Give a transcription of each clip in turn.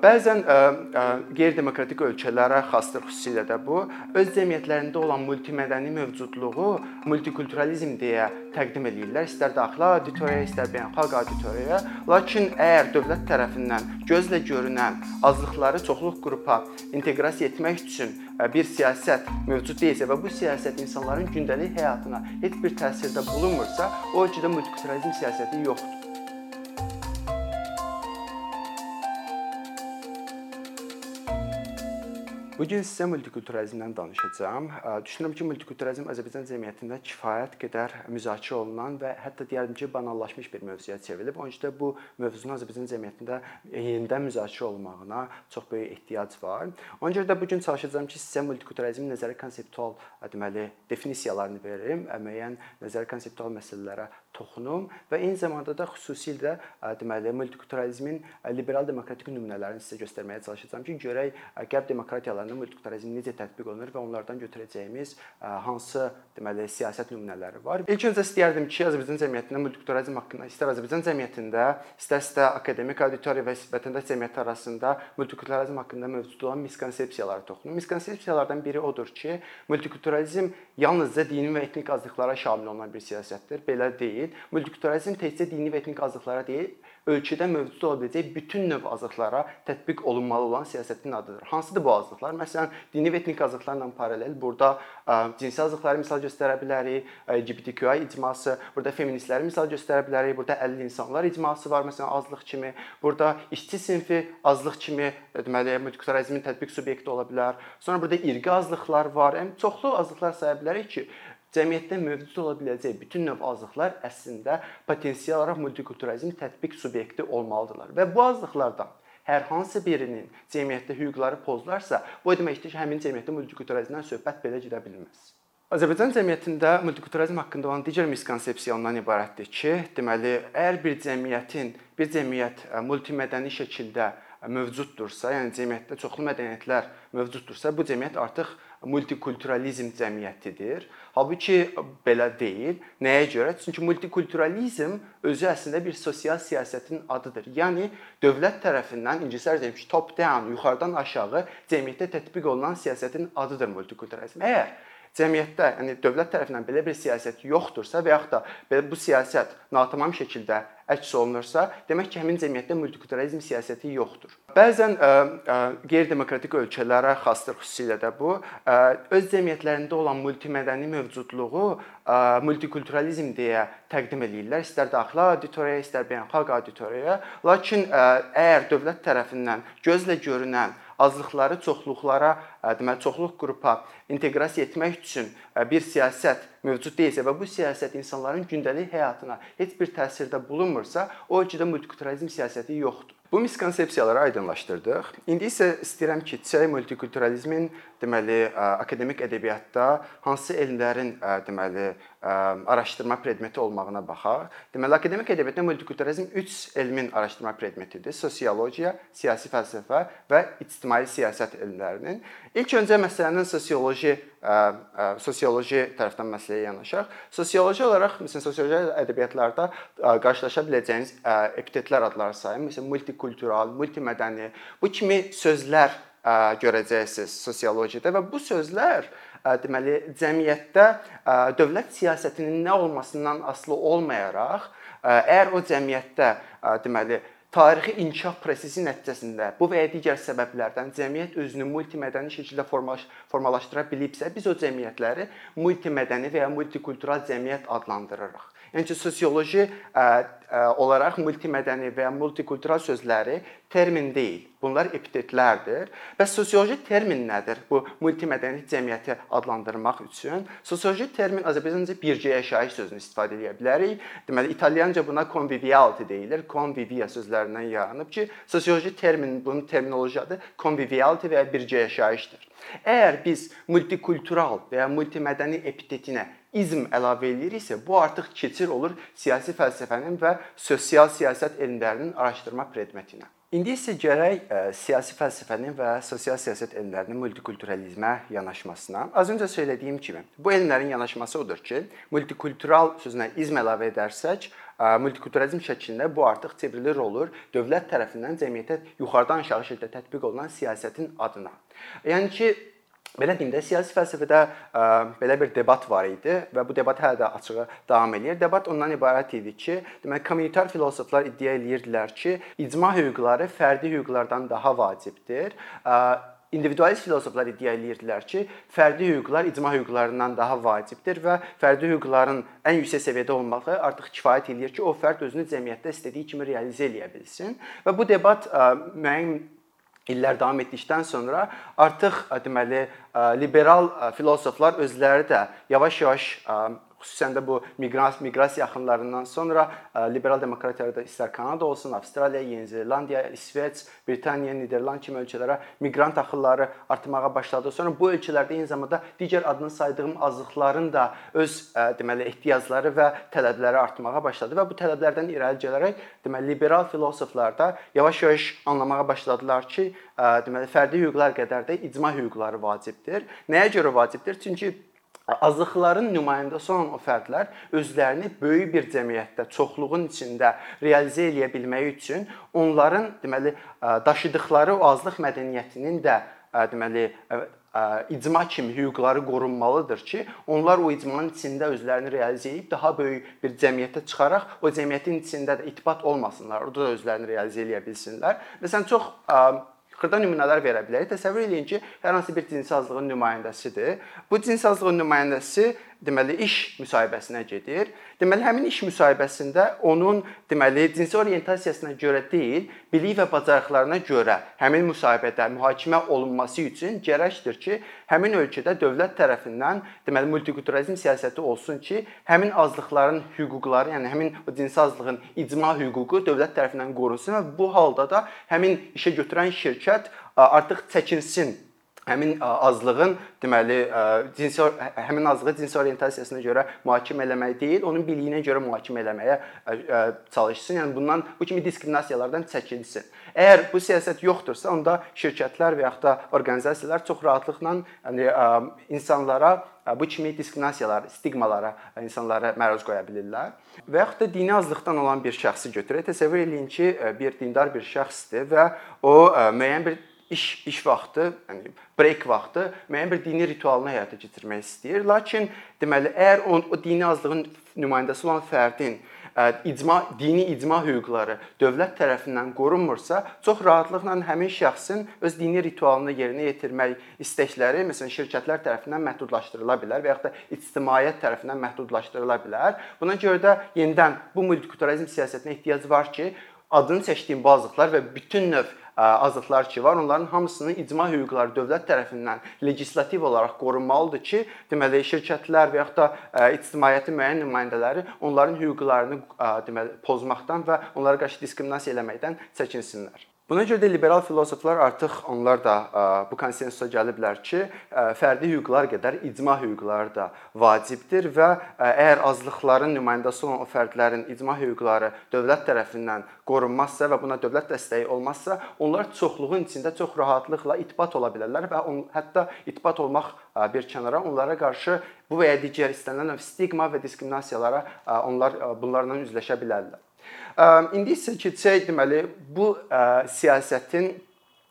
Bəzən ə, ə, qeyri-demokratik ölkələrə xasdır xüsusilə də bu, öz cəmiyyətlərində olan multimədəni mövcudluğu multikulturalizm deyə təqdim eləyirlər, istər daxili auditoriyaya, istər beynəlxalq auditoriyaya. Lakin əgər dövlət tərəfindən gözlə görünən azlıqları çoxluq qrupa inteqrasiya etmək üçün bir siyasət mövcud deyilsə və bu siyasət insanların gündəlik həyatına heç bir təsirdə bulunmursa, o ölkədə multikulturalizm siyasəti yoxdur. Bu gün sizə multikulturalizmdən danışacağam. Düşünürəm ki, multikulturalizm Azərbaycan cəmiyyətində kifayət qədər müzakirə olunan və hətta deyərdim ki, banallaşmış bir mövzuya çevrilib. Onun üçün də bu mövzunun Azərbaycan cəmiyyətində yenidən müzakirə olunmağına çox böyük ehtiyac var. Ona görə də bu gün çalışacağam ki, sizə multikulturalizmin nəzəri konseptual, deməli, definisiyalarını verim, müəyyən nəzəri konseptual məsələlərə toxunum və eyni zamanda da xüsusilə deməli multikulturalizmin liberal demokratik nümunələrini sizə göstərməyə çalışacağam ki, görək qərb demokratiyalarında multikulturalizm necə tətbiq olunur və onlardan götürəcəyimiz hansı deməli siyasət nümunələri var. İlk öncə istəyərdim ki, Azərbaycan cəmiyyətində multikulturalizm haqqında istər Azərbaycan cəmiyyətində, istərsə akademik auditoriya və vətəndaş cəmiyyəti arasında multikulturalizm haqqında mövcud olan miskonsepsiyalara toxunum. Miskonsepsiyalardan biri odur ki, multikulturalizm yalnızca dini və etnik azlıqlara şamil olunan bir siyasətdir. Belə deyil deyil. Multikulturalizm təkcə dini və etnik azlıqlara deyil, ölkədə mövcud ola biləcək bütün növ azlıqlara tətbiq olunmalı olan siyasətin adıdır. Hansıdır bu azlıqlar? Məsələn, dini və etnik azlıqlarla paralel burada ə, cinsi azlıqları misal göstərə bilərik, LGBTQI icması, burada feministləri misal göstərə bilərik, burada əlil insanlar icması var məsələn azlıq kimi, burada işçi sinfi azlıq kimi deməli multikulturalizmin tətbiq subyekti ola bilər. Sonra burada irqi azlıqlar var. Yəni çoxlu azlıqlar saya bilərik ki, cəmiyyətdə mövcud ola biləcək bütün növ azlıqlar əslində potensial olaraq multikulturalizm tətbiq subyekti olmalıdırlar və bu azlıqlardan hər hansı birinin cəmiyyətdə hüquqları pozularsa, bu deməkdir ki, həmin cəmiyyətdə multikulturalizmdən söhbət belə gedə bilməz. Azərbaycan cəmiyyətində multikulturalizm haqqında olan digər miskonsepsiya ondan ibarətdir ki, deməli, əgər bir cəmiyyətin, bir cəmiyyət multimədəni şəkildə mövcuddursa, yəni cəmiyyətdə çoxlu mədəniyyətlər mövcuddursa, bu cəmiyyət artıq multikulturalizm cəmiyyətidir. Halbuki belə deyil. Nəyə görə? Çünki multikulturalizm özü əslində bir sosial siyasətin adıdır. Yəni dövlət tərəfindən ingilislər demiş top down, yuxarıdan aşağı cəmiyyətdə tətbiq olunan siyasətin adıdır multikulturalizm. Əgər cəmiyyətdə, yəni dövlət tərəfindən belə bir siyasət yoxdursa və yaxud da belə bu siyasət natamam şəkildə əks olunursa, demək ki, həmin cəmiyyətdə multikulturalizm siyasəti yoxdur. Bəzən qeyri-demokratik ölkələrə xasdır xüsusilə də bu, ə, öz cəmiyyətlərində olan multimədəni mövcudluğu ə, multikulturalizm deyə təqdim eləyirlər, istər daxili auditoriyaya, istər beynəlxalq auditoriyaya. Lakin ə, əgər dövlət tərəfindən gözlə görünən azlıqları çoxluqlara, deməli çoxluq qrupa inteqrasiya etmək üçün bir siyasət mövcud deyilsə və bu siyasət insanların gündəlik həyatına heç bir təsirdə bulunmursa, o ölkədə multikulturalizm siyasəti yoxdur. Bu miskonsepsiyaları aydınlaşdırdıq. İndi isə istəyirəm ki, çay multikulturalizmin deməli akademik ədəbiyyatda hansı elmlərin deməli araşdırma predmeti olmağına baxaq. Deməli, akademik ədəbiyyatda multikulturalizm 3 elmin araşdırma predmetidir: sosiologiya, siyasi fəlsəfə və ictimai siyasət elmlərinin. İlk öncə məsələnin sosioloji sosioloji tərəfdən məsələyə yanaşaq. Sosioloji olaraq, məsələn, sosioloji ədəbiyyatlarda qarşılaşa biləcəyiniz epitetlər adları sayım. Məsələn, multikultural, multimədəni bu kimi sözlər görəcəksiniz sosiologiyada və bu sözlər deməli cəmiyyətdə dövlət siyasətinin nə olmasından asılı olmayaraq, əgər o cəmiyyətdə deməli tarixi inkişaf prosesi nəticəsində bu və ya digər səbəblərdən cəmiyyət özünü multimədəni şəkildə formalaşdıra bilibsə, biz o cəmiyyətləri multimədəni və ya multikultural cəmiyyət adlandırırıq. Yəni ki, sosioloji olaraq multimədəni və ya multikultural sözləri termin deyil. Bunlar epitetlərdir. Bəs sosioloji termin nədir? Bu multimədəni cəmiyyəti adlandırmaq üçün sosioloji termin Azərbaycanca bircə yaşayış sözünü istifadə edə bilərik. Deməli, italyanca buna conviviality deyilir. Convivia sözlərindən yaranıb ki, sosioloji termin bunun terminoloji adı conviviality və ya bircə yaşayışdır. Əgər biz multikultural və ya multimədəni epitetini izm əlavə eləyiriksə, bu artıq keçir olur siyasi fəlsəfənin və sosial siyasət elmlərinin araşdırma predmetinə. İndi isə gərək ə, e, siyasi fəlsəfənin və sosial siyasət elmlərinin multikulturalizmə yanaşmasına. Az öncə söylədiyim kimi, bu elmlərin yanaşması odur ki, multikultural sözünə izm əlavə edərsək, e, multikulturalizm şəklində bu artıq çevrilir olur dövlət tərəfindən cəmiyyətə yuxarıdan aşağı şəkildə tətbiq olunan siyasətin adına. Yəni ki, Belə deyim də, siyasi fəlsəfədə ə, belə bir debat var idi və bu debat hələ də açığı davam eləyir. Debat ondan ibarət idi ki, deməli kommunitar filosoflar iddia eləyirdilər ki, icma hüquqları fərdi hüquqlardan daha vacibdir. Ə, individualist filosoflar iddia eləyirdilər ki, fərdi hüquqlar icma hüquqlarından daha vacibdir və fərdi hüquqların ən yüksək səviyyədə olmağı artıq kifayət eləyir ki, o fərd özünü cəmiyyətdə istədiyi kimi realizə eləyə bilsin. Və bu debat ə, müəyyən illər davam etdikdən sonra artıq deməli liberal filosoflar özləri də yavaş-yavaş xüsusən də bu miqrasiya miqrasiya axınlarından sonra liberal demokratiyalarda istər Kanada olsun, Avstraliya, Yeni Zelandiya, İsveç, Britaniya, Niderland kimi ölkələrə miqrant axınları artmağa başladı. Sonra bu ölkələrdə eyni zamanda digər adını saydığım azlıqların da öz deməli ehtiyacları və tələbləri artmağa başladı və bu tələblərdən irəli gələrək deməli liberal filosoflar da yavaş-yavaş anlamağa başladılar ki, deməli fərdi hüquqlar qədər də icma hüquqları vacibdir. Nəyə görə vacibdir? Çünki azlıqların nümayəndəsi olan o fərdlər özlərini böyük bir cəmiyyətdə, çoxluğun içində realizə eləyə bilməyi üçün onların deməli daşıdıkları o azlıq mədəniyyətinin də deməli icma kimi hüquqları qorunmalıdır ki, onlar o icmanın içində özlərini realizə edib daha böyük bir cəmiyyətə çıxaraq o cəmiyyətin içində də itibat olmasınlar, orada da özlərini realizə eləyə bilsinlər. Məsələn, çox xırda nümunələr verə bilərik. Təsəvvür eləyin ki, hər hansı bir cinsi azlığın nümayəndəsidir. Bu cinsi azlığın nümayəndəsi deməli iş müsahibəsinə gedir. Deməli həmin iş müsahibəsində onun deməli cinsi orientasiyasına görə deyil, bilik və bacarıqlarına görə həmin müsahibədə mühakimə olunması üçün gərəkdir ki, həmin ölkədə dövlət tərəfindən deməli multikulturalizm siyasəti olsun ki, həmin azlıqların hüquqları, yəni həmin o cinsi azlığın icma hüququ dövlət tərəfindən qorunsun və bu halda da həmin işə götürən şirkət artıq çəkinsin həmin azlığın deməli cinsi həmin azlığı cinsi orientasiyasına görə mühakimə eləmək deyil, onun biliyinə görə mühakimə eləməyə çalışsın. Yəni bundan bu kimi diskriminasiyalardan çəkinsin. Əgər bu siyasət yoxdursa, onda şirkətlər və yaxud da orqanizasiyalar çox rahatlıqla yəni insanlara bu kimi diskriminasiyalar, stigmalara insanları məruz qoya bilirlər. Və yaxud da dini azlıqdan olan bir şəxsi götürək. Təsəvvür eləyin ki, bir dindar bir şəxsdir və o müəyyən bir iş iş vaxtı, yəni break vaxtı müəyyən bir dini ritualını həyata keçirmək istəyir. Lakin deməli, əgər o, o dini azlığın nümayəndəsi olan fərdin ə, icma dini icma hüquqları dövlət tərəfindən qorunmursa, çox rahatlıqla həmin şəxsin öz dini ritualını yerinə yetirmək istəkləri məsələn şirkətlər tərəfindən məhdudlaşdırıla bilər və yaxud da ictimaiyyət tərəfindən məhdudlaşdırıla bilər. Buna görə də yenidən bu multikulturalizm siyasətinə ehtiyac var ki, adını çəkdiyim bazıqlar və bütün növ azadlıqlar ki var, onların hamısının icma hüquqları dövlət tərəfindən legislativ olaraq qorunmalıdır ki, deməli şirkətlər və yaxud da ictimaiyyətin müəyyən nümayəndələri onların hüquqlarını deməli pozmaqdan və onlara qarşı diskriminasiya eləməkdən çəkinsinlər. Buna görə də liberal filosoflar artıq onlar da bu konsensusa gəliblər ki, fərdi hüquqlar qədər icma hüquqları da vacibdir və əgər azlıqların nümayəndəsi olan o fərdlərin icma hüquqları dövlət tərəfindən qorunmazsa və buna dövlət dəstəyi olmazsa, onlar çoxluğun içində çox rahatlıqla itibat ola bilərlər və on, hətta itibat olmaq bir kənara onlara qarşı bu və ya digər istənilən stigma və diskriminasiyalara onlar bunlarla üzləşə bilərlər. İndi isə keçək deməli bu siyasətin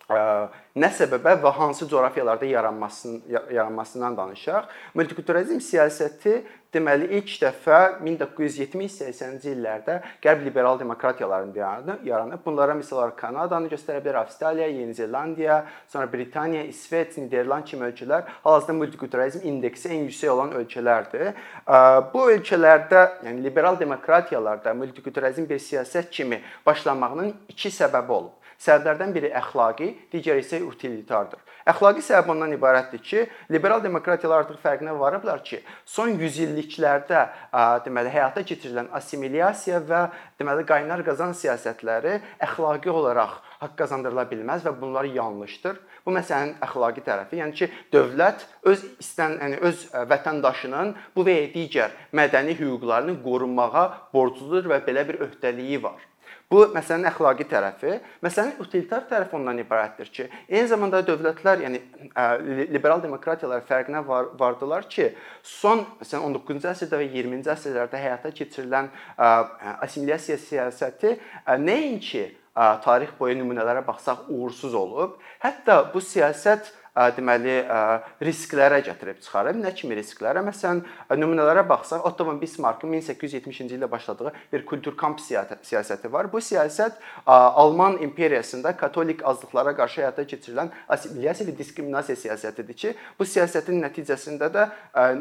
nə səbəbə və hansı coğrafiyalarda yaranmasının yaranmasından danışaq. Multikulturalizm siyasəti deməli ilk dəfə 1970-80-ci illərdə qərb liberal demokratiyalarında yaranıb. Bunlara misal olaraq Kanadanı göstərə bilər, Avstraliya, Yeni Zelandiya, sonra Britaniya, İsveç, Niderland kimi ölkələr hal-hazırda multikulturalizm indeksi ən yüksək olan ölkələrdir. Bu ölkələrdə, yəni liberal demokratiyalarda multikulturalizm bir siyasət kimi başlanmağının iki səbəbi olub. Səbəblərdən biri əxlaqi, digəri isə utilitardır. Əxlaqi səbəb ondan ibarətdir ki, liberal demokratiyalar artıq fərqinə varıblar ki, son 100 illiklərdə deməli həyata keçirilən assimilyasiya və deməli qaynar qazan siyasətləri əxlaqi olaraq haqq qazandırıla bilməz və bunlar yanlışdır. Bu məsələnin əxlaqi tərəfi, yəni ki, dövlət öz istən, yəni öz vətəndaşının bu və digər mədəni hüquqlarını qorumağa borcludur və belə bir öhdəliyi var. Bu məsələnin əxlaqi tərəfi, məsələnin utilitar tərəfi ondan ibarətdir ki, eyni zamanda dövlətlər, yəni liberal demokratiyalar fərqinə var, vardılar ki, son məsələn 19-cu əsrdə və 20-ci əsrlərdə həyata keçirilən assimilyasiya siyasəti nəinki tarix boyu nümunələrə baxsaq uğursuz olub, hətta bu siyasət deməli risklərə gətirib çıxarıb. Nə kimi risklərə? Məsələn, nümunələrə baxsaq, Otto von Bismarckın 1870-ci ildə başladığı bir kulturkamp siyasəti var. Bu siyasət Alman imperiyasında katolik azlıqlara qarşı həyata keçirilən assimilyasiya və diskriminasiya siyasətidir ki, bu siyasətin nəticəsində də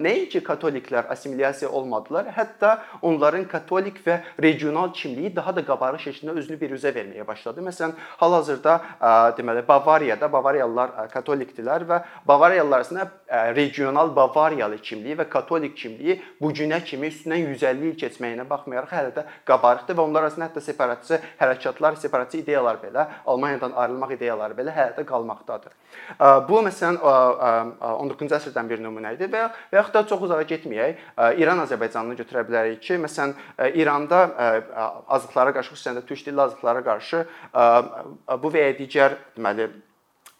nəinki katoliklər assimilyasiya olmadılar, hətta onların katolik və regional kimliyi daha da qabarıq şəkildə özünü biruzə verməyə başladı. Məsələn, hal-hazırda deməli Bavariyada Bavariyalılar katolikdirlər kimliklər və Bavariyalılar arasında regional Bavariyalı kimliyi və katolik kimliyi bu günə kimi üstündən 150 il keçməyinə baxmayaraq hələ də qabarıqdır və onlar arasında hətta separatçı hərəkatlar, separatçı ideyalar belə, Almaniyadan ayrılmaq ideyaları belə hələ də qalmaqdadır. Bu məsələn 19-cu əsrdən bir nümunə idi və və yaxud da çox uzağa getməyək, İran Azərbaycanını götürə bilərik ki, məsələn İranda azlıqlara qarşı, xüsusən də türk dilli azlıqlara qarşı bu və ya digər deməli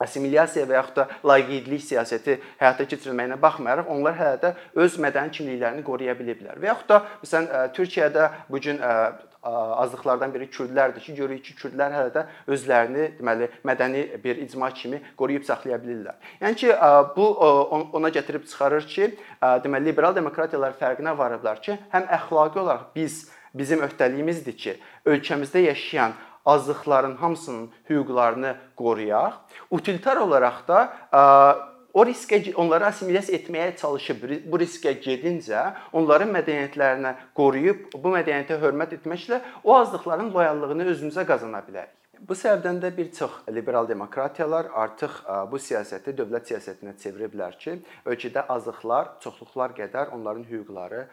assimilyasiya və yaxud da laqeydlik siyasəti həyata keçirilməyinə baxmayaraq onlar hələ də öz mədəni kimliklərini qoruya biliblər. Və yaxud da məsələn Türkiyədə bu gün azlıqlardan biri kürdlərdir ki, görürük ki, kürdlər hələ də özlərini deməli mədəni bir icma kimi qoruyub saxlaya bilirlər. Yəni ki, bu ona gətirib çıxarır ki, deməli liberal demokratiyalar fərqinə varıblar ki, həm əxlaqi olaraq biz bizim öhdəliyimizdir ki, ölkəmizdə yaşayan azlıqların hamısının hüquqlarını qoruyaq. Utilitar olaraq da o riskə onları assimilyasiya etməyə çalışıb bu riskə gedincə onların mədəniyyətlərini qoruyub bu mədəniyyətə hörmət etməklə o azlıqların loyallığını özümüzə qazana bilərik. Bu səbəbdən də bir çox liberal demokratiyalar artıq bu siyasəti dövlət siyasətinə çeviriblər ki, ölkədə azlıqlar çoxluqlar qədər onların hüquqları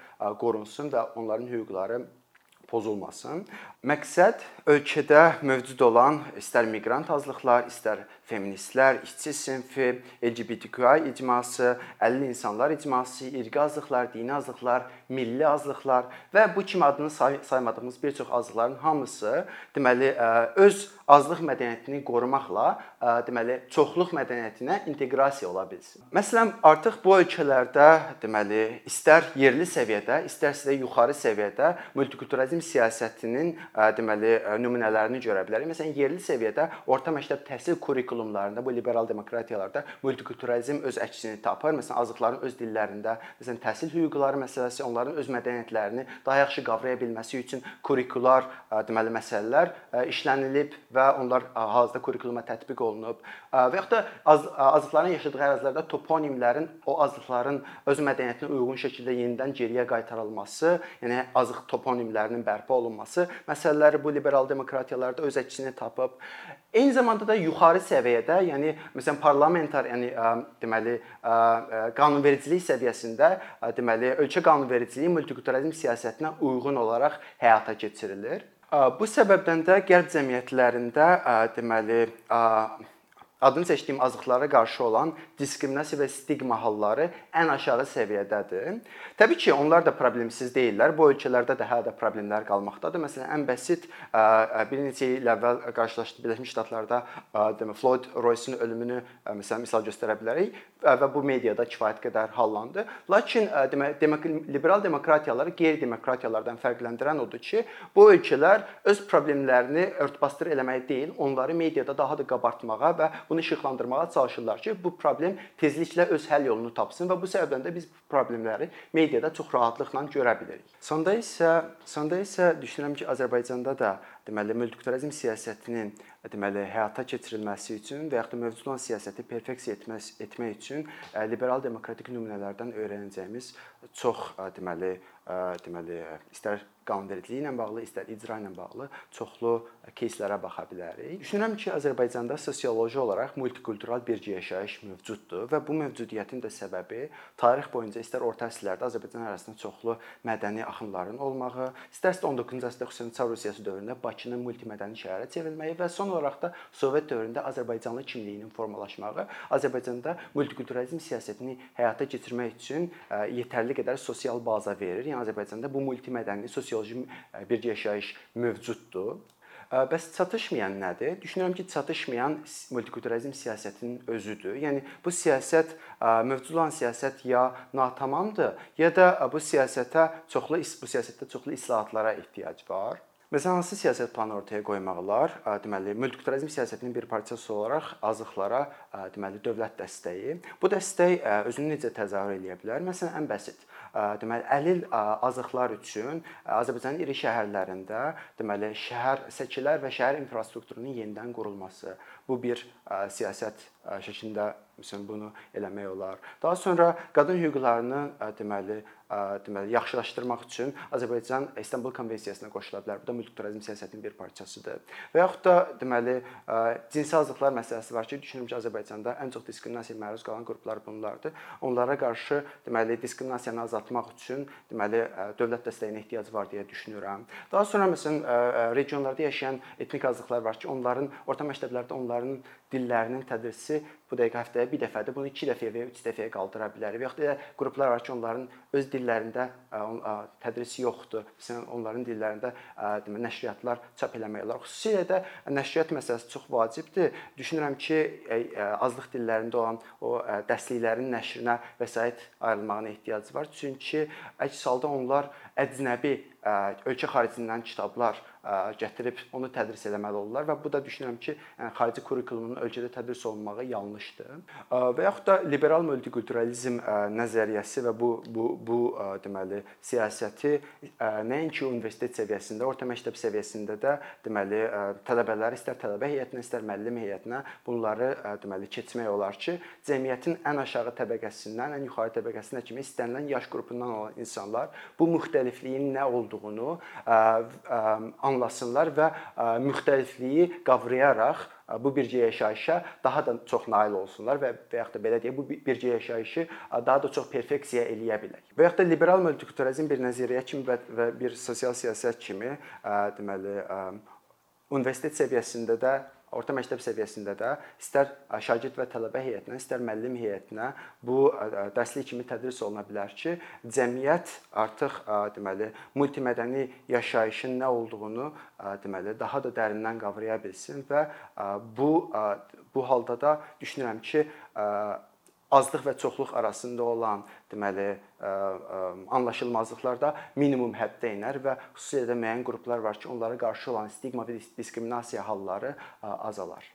qorunsun və onların hüquqları pozulmasın. Məqsəd ölkədə mövcud olan istər miqrant azlıqlar, istər feministlər, işçi sinfi, LGBTQI icması, əlilli insanlar icması, irqi azlıqlar, dini azlıqlar, milli azlıqlar və bu kimi adını say saymadığımız bir çox azlıqların hamısı deməli öz azlıq mədəniyyətini qorumaqla deməli çoxluq mədəniyyətinə inteqrasiya ola bilsin. Məsələn, artıq bu ölkələrdə deməli istər yerli səviyyədə, istərsə də yuxarı səviyyədə multikulturalizm siyasətinin deməli nümunələrini görə bilərik. Məsələn, yerli səviyyədə orta məktəb təhsil kurikulumlarında bu liberal demokratiyalarda multikulturalizm öz əksini tapır. Məsələn, azlıqların öz dillərində, məsələn, təhsil hüquqları məsələsi, onların öz mədəniyyətlərini daha yaxşı qavraya bilməsi üçün kurikular deməli məsələlər işlənilib və onlar hazırda kurikuluma tətbiq olunub. Və yaxud da az, azlıqların yaşadığı ərazilərdə toponimlərin o azlıqların öz mədəniyyətinə uyğun şəkildə yenidən geriyə qaytarılması, yəni azlıq toponimlərinin bərpa olunması məsələləri bu liberal demokratiyalarda öz əksini tapıb. Eyni zamanda da yuxarı səviyyədə, yəni məsələn parlamentar, yəni deməli qanunvericilik səviyyəsində deməli ölkə qanunvericiliyi multikulturalizm siyasətinə uyğun olaraq həyata keçirilir. Bu səbəbdən də qərb cəmiyyətlərində deməli adını seçdiyim azlıqlara qarşı olan diskriminasiya və stigma halları ən aşağı səviyyədədir. Təbii ki, onlar da problemsiz deyillər. Bu ölkələrdə də hələ də problemlər qalmaqdadır. Məsələn, ən basit bir neçə il əvvəl qarşılaşdıq Birləşmiş Ştatlarda demə Floyd Royce-un ölümünü məsələn misal göstərə bilərik və bu mediada kifayət qədər hallandı. Lakin demə, demək liberal demokratiyaları qeyri-demokratiyalardan fərqləndirən odur ki, bu ölkələr öz problemlərini örtbasdır eləmək deyil, onları mediada daha da qabartmağa və bunu işıqlandırmağa çalışırlar ki, bu problem tezliklə öz həll yolunu tapsın və bu səbəbdən də biz bu problemləri mediada çox rahatlıqla görə bilirik. Sonda isə sonda isə düşünürəm ki, Azərbaycanda da deməli multikulturalizm siyasətinin deməli həyata keçirilməsi üçün və yaxud da mövcud olan siyasəti perfeksiya etmək etmək üçün liberal demokratik nümunələrdən öyrənəcəyimiz çox deməli deməli istər qanunvericiliyi ilə bağlı, istər icra ilə bağlı çoxlu кейslərə baxa bilərik. Düşünürəm ki, Azərbaycanda sosioloji olaraq multikultural bir yaşayış mövcuddur və bu mövcudiyyətin də səbəbi tarix boyunca istər orta əsrlərdə Azərbaycan ərazisində çoxlu mədəni axınların olmağı, istərsə 19-cu əsrdə xüsusən Çar Rusiyası dövründə Bakının multimədəni şəhərə çevrilməyi və son olaraq da Sovet dövründə Azərbaycanlı kimliyinin formalaşmağı Azərbaycanda multikulturalizm siyasətini həyata keçirmək üçün yetərli qədər sosial baza verir. Yəni Azərbaycanda bu multimədəni sosioloji bir yaşayış mövcuddur. Bəs çatışmayan nədir? Düşünürəm ki, çatışmayan multikulturalizm siyasətinin özüdür. Yəni bu siyasət mövcud olan siyasət ya natamamdır, ya da bu siyasətə çoxlu bu siyasətdə çoxlu islahatlara ehtiyac var. Məsələn, hansı siyasət planı ortaya qoymaq olar? Deməli, multikulturalizm siyasətinin bir parçası olaraq azıqlara, deməli, dövlət dəstəyi. Bu dəstək özünü necə təzahür edə bilər? Məsələn, ən bəsit deməli əlil azıqlar üçün Azərbaycanın iri şəhərlərində deməli şəhər səkilər və şəhər infrastrukturunun yenidən qurulması bu bir siyasət şəklində məsələn bunu eləmək olar. Daha sonra qadın hüquqlarını deməli deməli yaxşılaşdırmaq üçün Azərbaycan İstanbul Konvensiyasına qoşula bilər. Bu da multikulturalizm siyasətinin bir parçasıdır. Və yaxud da deməli cinsi azlıqlar məsələsi var ki, düşünürəm ki, Azərbaycanda ən çox diskriminasiyaya məruz qalan qruplar bunlardır. Onlara qarşı deməli diskriminasiyanı azaltmaq üçün deməli dövlət dəstəyinə ehtiyac var deyə düşünürəm. Daha sonra məsələn regionlarda yaşayan etnik azlıqlar var ki, onların orta məktəblərdə onların dillərinin tədrisi bu dəqiqə həftəyə bir dəfədir. Bunu 2 dəfəyə və ya 3 dəfəyə qaldıra bilər. Və yaxud da qruplar var ki, onların öz dillərində tədris yoxdur. Məsələn, onların dillərində demək nəşriyyatlar çap eləmək olar. Xüsusilə də nəşriyyat məsələsi çox vacibdir. Düşünürəm ki, azlıq dillərində olan o dərsliklərin nəşrinə vəsait ayrılmağına ehtiyac var. Çünki əks halda onlar əcnəbi ölkə xaricindən kitablar gətirib onu tədris etməli olurlar və bu da düşünürəm ki, yəni xarici kurrikulumun ölkədə tədris olunmağı yanlışdır. Və yaxud da liberal multikulturalizm nəzəriyyəsi və bu bu bu deməli siyasəti nəinki universitet səviyyəsində, orta məktəb səviyyəsində də deməli tələbələri istər tələbə heyətinə, istər müəllim heyətinə bunları deməli keçmək olar ki, cəmiyyətin ən aşağı təbəqəsindən ən yuxarı təbəqəsinə kimi istənilən yaş qrupundan olan insanlar bu müxtəlifliyin nə olduğunu anlasınlar və müxtəlifliyi qavrayaraq bu bircə yaşayışa daha da çox nail olsunlar və və yaxud da belə deyək, bu bircə yaşayışı daha da çox perfeksiya eləyə bilək. Və yaxud da liberal multikulturalizm bir nəzəriyyə kimi və bir sosial siyasət kimi deməli universitet səviyyəsində də orta məktəb səviyyəsində də istər şagird və tələbə heyətinə, istər müəllim heyətinə bu dərslik kimi tədris oluna bilər ki, cəmiyyət artıq deməli multimədəni yaşayışın nə olduğunu deməli daha da dərindən qavraya bilsin və bu bu halda da düşünürəm ki, azlıq və çoxluq arasında olan deməli anlaşılmazlıqlar da minimum həddə enər və xüsusilə də müəyyən qruplar var ki, onlara qarşı olan stigma və diskriminasiya halları azalar.